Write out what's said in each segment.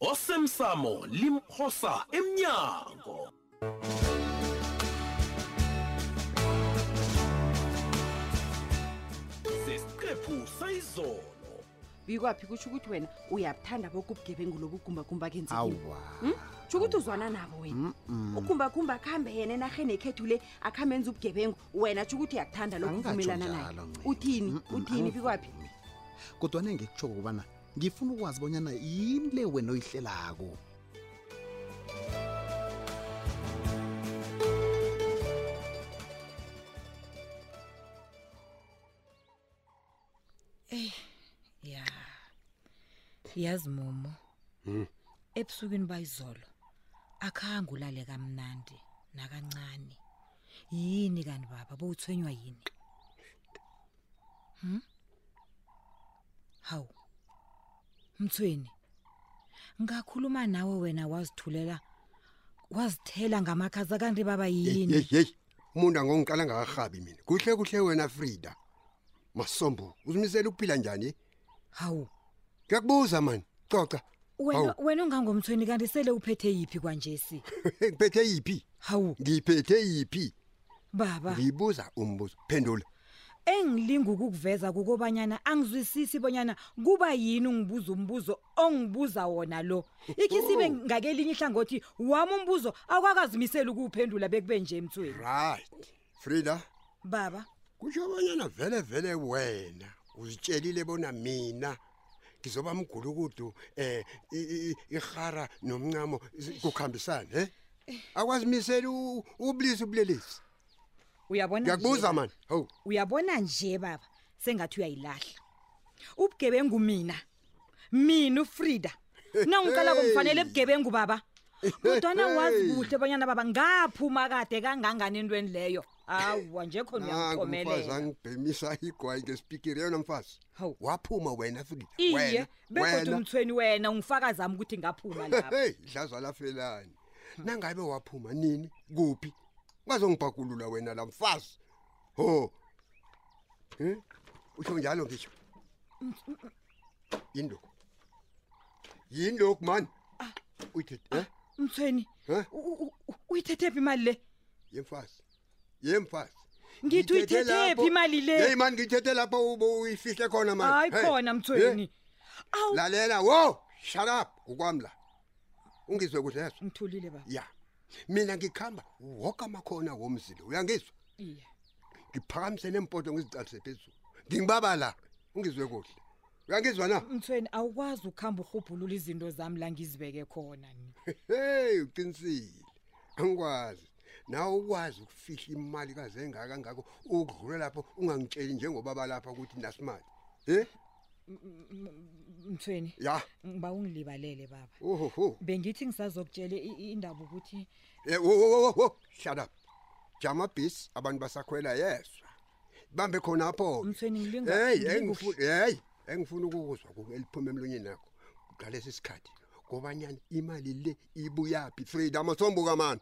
osemsamo limphosa emnyango sesiqephu sayizolo bikwaphi kutsho ukuthi wena uyabuthanda bokubugebengu lobugumbagumba kenzekile awa Hmm? tsho ukuthi uzwana nabo wena Mm-mm. ugumbagumba akuhambe yena enarheni ekhethu le akuhambe enza ubugebengu wena tsho ukuthi uyakuthanda lokhu Angingatjho uvumelana naye njalo, Ncema. uthini Mm-mm, uthini bikwaphi angivumi. kodwana engikutsho kubana ngifuna ukwazi bonyana yini le wena oyihlelako Eh ya. Yazi momo. Mhm. Ebusukwini bayizolo. Akhanga ulale kamnandi nakancane. Yini kanti baba bowuthwenywa yini? Hmm? Hawu. Mthweni. Ngakhuluma nawe wena wazithulela wazithela ngamakhaza kanti baba yini? Hey hey. Umuntu angongiqala ngakahabi mina. Kuhle kuhle wena Frida. Masombo, uzimisela ukuphila njani? Hawu. Ngiyakubuza man, xoxa. Wena wena ungangomthweni kanti sele uphethe yipi kwanjesi? Ngiphethe yipi? Hawu. Ngiphethe yipi? baba ngiyibuza umbuzo phendula engilinga ukukuveza kukobanyana angizwisisi bonyana kuba yini ungibuza umbuzo ongibuza wona lo ikhisibe oh. ngakelinye ihlangothi wami umbuzo akwakazimisela ukuwuphendula bekube nje emthweni right frida baba kusho bonyana vele vele wena uzitshelile bona mina ngizoba mgulukudu eh ihara nomncamo kukhambisana eh akwazimisela ubulisi ubulelisi uyabona ngiyakubuza mani ho uyabona nje baba sengathi uyayilahla ubugebengu mina mina ufrida nangicala kumfanele ebugebengu baba kodwana wazi kuhle abanyana baba ngaphuma kade kangangani entweni leyo awa nje khona uyamkomelela angibhemisa igwayi ngesipikiri yona mfazi Hawu. waphuma wena fikile Iye, wena begodu wena umthweni wena ungifakazi ami ukuthi ngaphuma lapha. hey dlazwa lafelani nangabe waphuma nini kuphi bazongibhakulula wena la mfazi ho Eh? usho njalo ngisho yini lokhu yini lokhu mani uyithethe eh? Mthweni, eh? u- u- u- uyithethephi imali le? yemfazi ye mfazi ngithi uyithethephi imali le yeyi mani ngiyithethe lapho uyifihle khona mani hayi khona mthweni awu lalela wo shut up ukwami la ungizwe kuhle yeso ngithulile baba ya mina ngikhamba woke amakhona womzilo uyangizwa iye ngiphakamise nempoto ngizicalise phezulu ngingibaba la ungizwe kuhle uyangizwa na mthweni awukwazi ukuhamba urhubhulula izinto zami la ngizibeke khona ni hey uqinisile angikwazi nawe ukwazi ukufihla imali kaze engaka ngakho ukudlula lapho ungangitsheli njengoba balapha ukuthi nasimali eh Mthweni. Ya. Ngiba ungilibalele baba. Ohoho. Bengithi ngisazokutshela indaba ukuthi Eh wo wo wo shut up. Jama bis abantu basakhwela yeswa. bambe khona apho mfeni ngilinga hey engifuna hey engifuna ukuzwa kueliphuma emlonyeni yakho ngalesi sikhathi ngobanyana imali le ibuyaphi frida amasombuka mani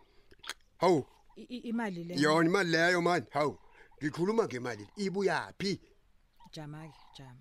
hawu imali le yona imali leyo mani hawu ngikhuluma ngemali ibuyaphi jama-ke jama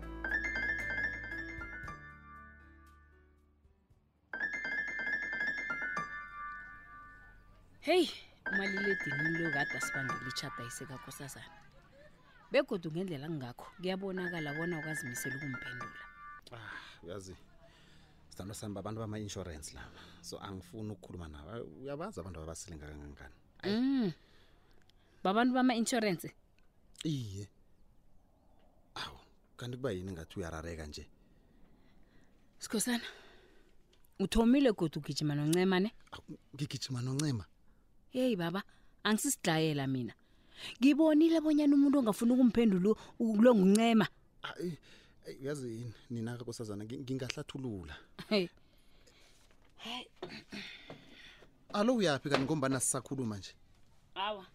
heyi umaliledinini lo kade asibangela itshada isekakosazana begodu ngendlela ngingakho kuyabonakala bona ukazimisela ukumphendula ah uyazi sithando sami babantu bama-insurance laba so angifuni ukukhuluma nabo Ay, uyabazi abantu ababaselinga kangangani mm. babantu bama-insurance iye awu kanti kuba yini ngathi uyarareka nje sikhosana uthomile godu ugijima noncema ne ngigijima noncema yeyi baba angisisidlayela mina ngibonile bonyana umuntu ongafuni ukumphendula kulo nguncema Ayi, ayi, uyazi yini nina kakosazana ngi- ngingahlathulula Hey. alo uyaphi kanti ngombana sisakhuluma nje awa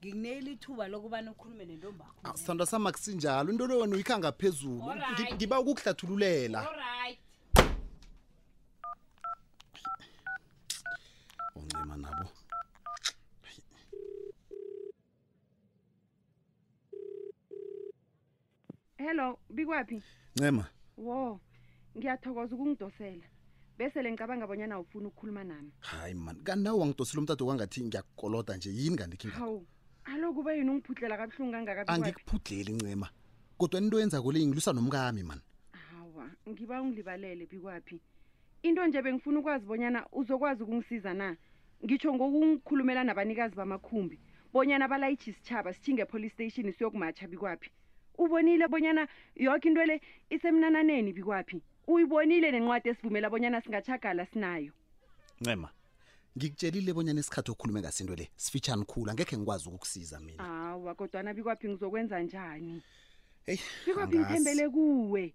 ngikuneyela ithuba lokubana ukhulume nentombakho Ah, sithandwa sami akusinjalo into le wena uyikhanga phezulu Alright. Ngi- ngiba ukukuhlathululela Alright. uncima nabo hello bikwaphi ncema wo ngiyathokoza ukungidosela bese le ngicabanga bonyana ufuna ukukhuluma nami hayi mani kanti nawe wangidosela umtato kwangathi ngiyakukolota nje yini kanti ikhinga hawu aloku uba yini ungiphudlela kabuhlungu kangaka bikwaphi angikuphudleli ncema kodwa into yenzako le ingilusa nomkami mani hawa ngiba ungilibalele bikwaphi into nje bengifuna ukwazi bonyana uzokwazi ukungisiza na ngitsho ngokungikhulumela nabanikazi bamakhumbi bonyana balayitshi isitshaba sithinge epolice station siyokumatsha bikwaphi ubonile bonyana yoke into le isemnananeni bikwaphi uyibonile nencwadi esivumela bonyana singatshagala sinayo ncema ngikutshelile bonyana isikhathi okhulume ngaso into le sifitshani khulu angekhe ngikwazi ukukusiza mina hawa kodwana bikwaphi ngizokwenza njani heyi bikwaphi ngithembele kuwe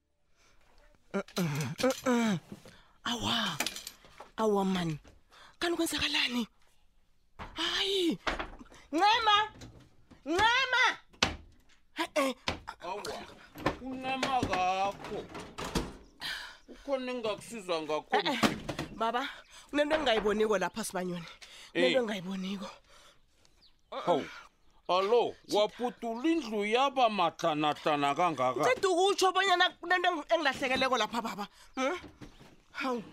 awa awa mani kanti kwenzakalani hayi ncema ncema e-e awa uncema kakho ukhona engingakusiza ngakho baba kunento engingayiboniko lapha sibanyoni kunento Eh. engingayiboniko hawu alo waputula indlu yaba matlanatlana kangaka ceda ukutsho obanyana kunento eng- engilahlekeleko lapha baba Hmm? hawu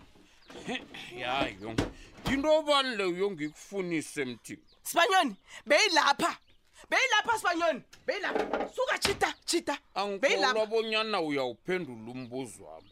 yayo yinto obani leyo ngikufunise mthimba sibanyoni beyilapha beyilapha sibanyoni beyilapha suka chita chita angikholwa beyilapha bonyana uyawuphendula umbuzo wami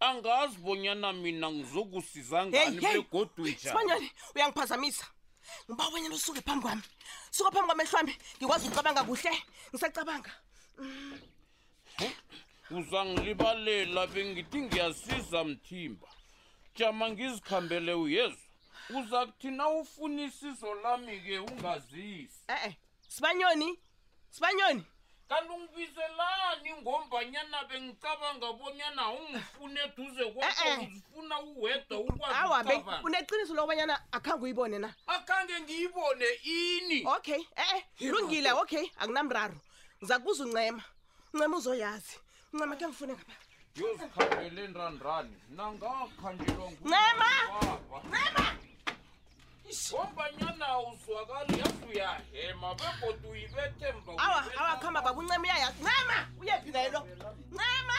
angazi bonyana mina ngizokusiza ngani begodu njani sibanyoni uyangiphazamisa ngiba bonyana usuke phambi kwami suka phambi kwami ehlwami ngikwazi ukucabanga kuhle ngisacabanga mm. uzangilibalela bengithi ngiyasiza mthimba jama ngizikhambele uyezwa uza kuthi na ufuna isizo lami-ke ungazisi e-e sibanyoni sibanyoni kanti ungibizelani ngombanyana bengicabanga bonyana ungifune eduze Eh, eh. kwakho uzifuna uwedwa ukwazi awa be- ukucabanga uneqiniso lokubanyana akhange uyibone na akhange ngiyibone ini okay e-e Yebo. lungile okay akunamraro ngizakubuza uncema ncema uzoyazi ncema ke ngifune ngapha yozikhambele nrandrani nangakhanjelwa ncema ncema ngombanyana uzwakali yazi uyahema begoda uyibethe mva awa awakhamba babuncema uyayazi ncema uyephika yelo ncema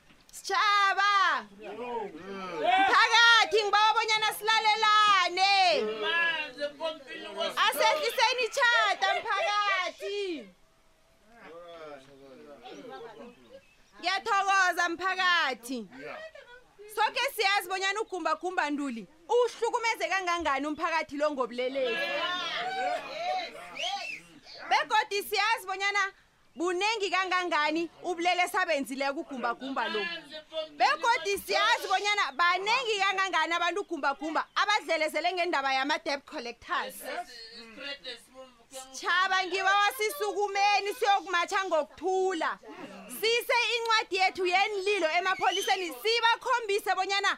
sitjhaba mphakathi ngibawa bonyana silalelane asehliseni itjhada mphakathi ngiyathokoza mphakathi soke siyazi bonyana ugumbagumba nduli uhlukumeze kangangani umphakathi lo ngobulelesi begodi siyazi bonyana bunengi kangangani ubulele esabenzileko ugumbagumba lo begodi siyazi bonyana banengi kangangani abantu ugumbagumba abadlelezele ngendaba yama-dep collectors sitshaba ngibawa sisukumeni siyokumatsha ngokuthula sise incwadi yethu yenililo emapholiseni sibakhombise bonyana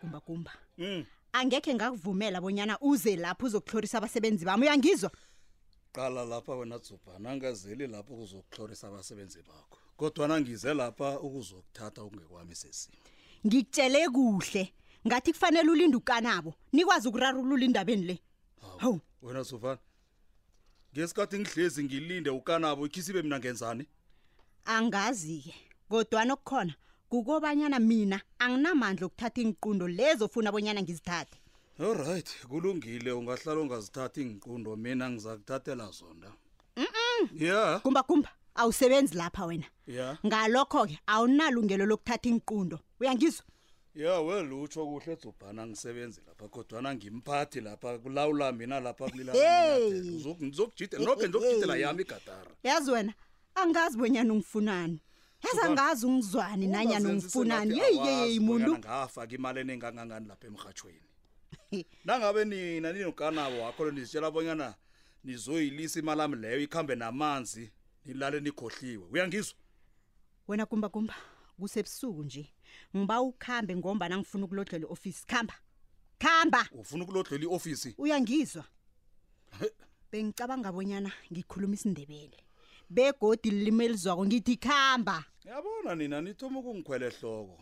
gumbagumba Mm. angekhe ngakuvumela bonyana uze lapho uzokutlhorisa abasebenzi bami uyangizwa qala lapha wena dzubha nangazeli lapha ukuzokuhlorisa abasebenzi bakho kodwa nangize lapha ukuzokuthatha okungekwami sesimo ngikutshele kuhle ngathi kufanele ulinde ukanabo nikwazi ukurarulula indabeni le hawu wena sofana ngesikhathi ngihlezi ngilinde ukanabo ikhisibe mina ngenzani angazi-ke kodwana okukhona kukobanyana mina anginamandla okuthatha iinqundo lezo ofuna abonyana ngizithathe olright kulungile ungahlala ungazithatha iinqundo mina ngizakuthathela zonda ya kumba kumba awusebenzi lapha wena ya ngalokho-ke awunalungelo lokuthatha iinqundo uyangizwa ya wel utsho kuhle dzubhana ngisebenzi lapha kodwana ngimphathi lapha kulawula mina lapha kulila Hey. ngizokujidela noke ngizokujidela yami igadara yazi wena angazi bonyana ungifunani yazi angazi ungizwani nanyana ungifunani yeyi yeyi muntu ngafaka imali enengangangani lapha emrhatshweni nangabe nina ninokanabo wakho lo nizitshela bonyana nizoyilisa imali ami leyo ikhambe namanzi nilale nikhohliwe uyangizwa wena kumba kumba kusebusuku nje ngiba ukhambe ngomba nangifuna ukulodlela iofisi khamba khamba ufuna ukulodlela iofisi uyangizwa bengicabanga bonyana ngikhuluma isindebele begodi lilimi elizwako ngithi khamba yabona nina nithoma ukungikhwela ehloko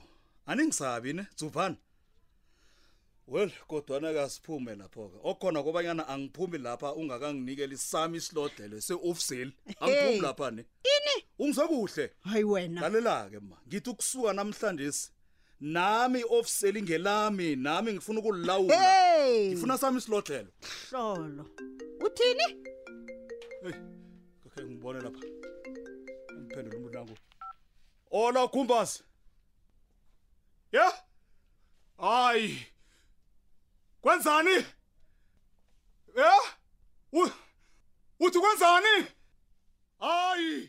aningisabi ne dzubhani well kodwana kasiphume lapho-ke okhona kobanyana angiphumi lapha ungakanginikeli sami isilodlelo se-ofsale angiphumi lapha ne ini ungizwe kuhle hayi wena lalela-ke ma ngithi ukusuka namhlanjesi nami ofiseli ngelami nami ngifuna ukulilawula hey ngifuna sami isilodlelo hlolo uthini hey kakhe ngibone lapha ngiphendula umuntu nangu ola kumbas ya ay kwenzani ya uthi kwenzani ay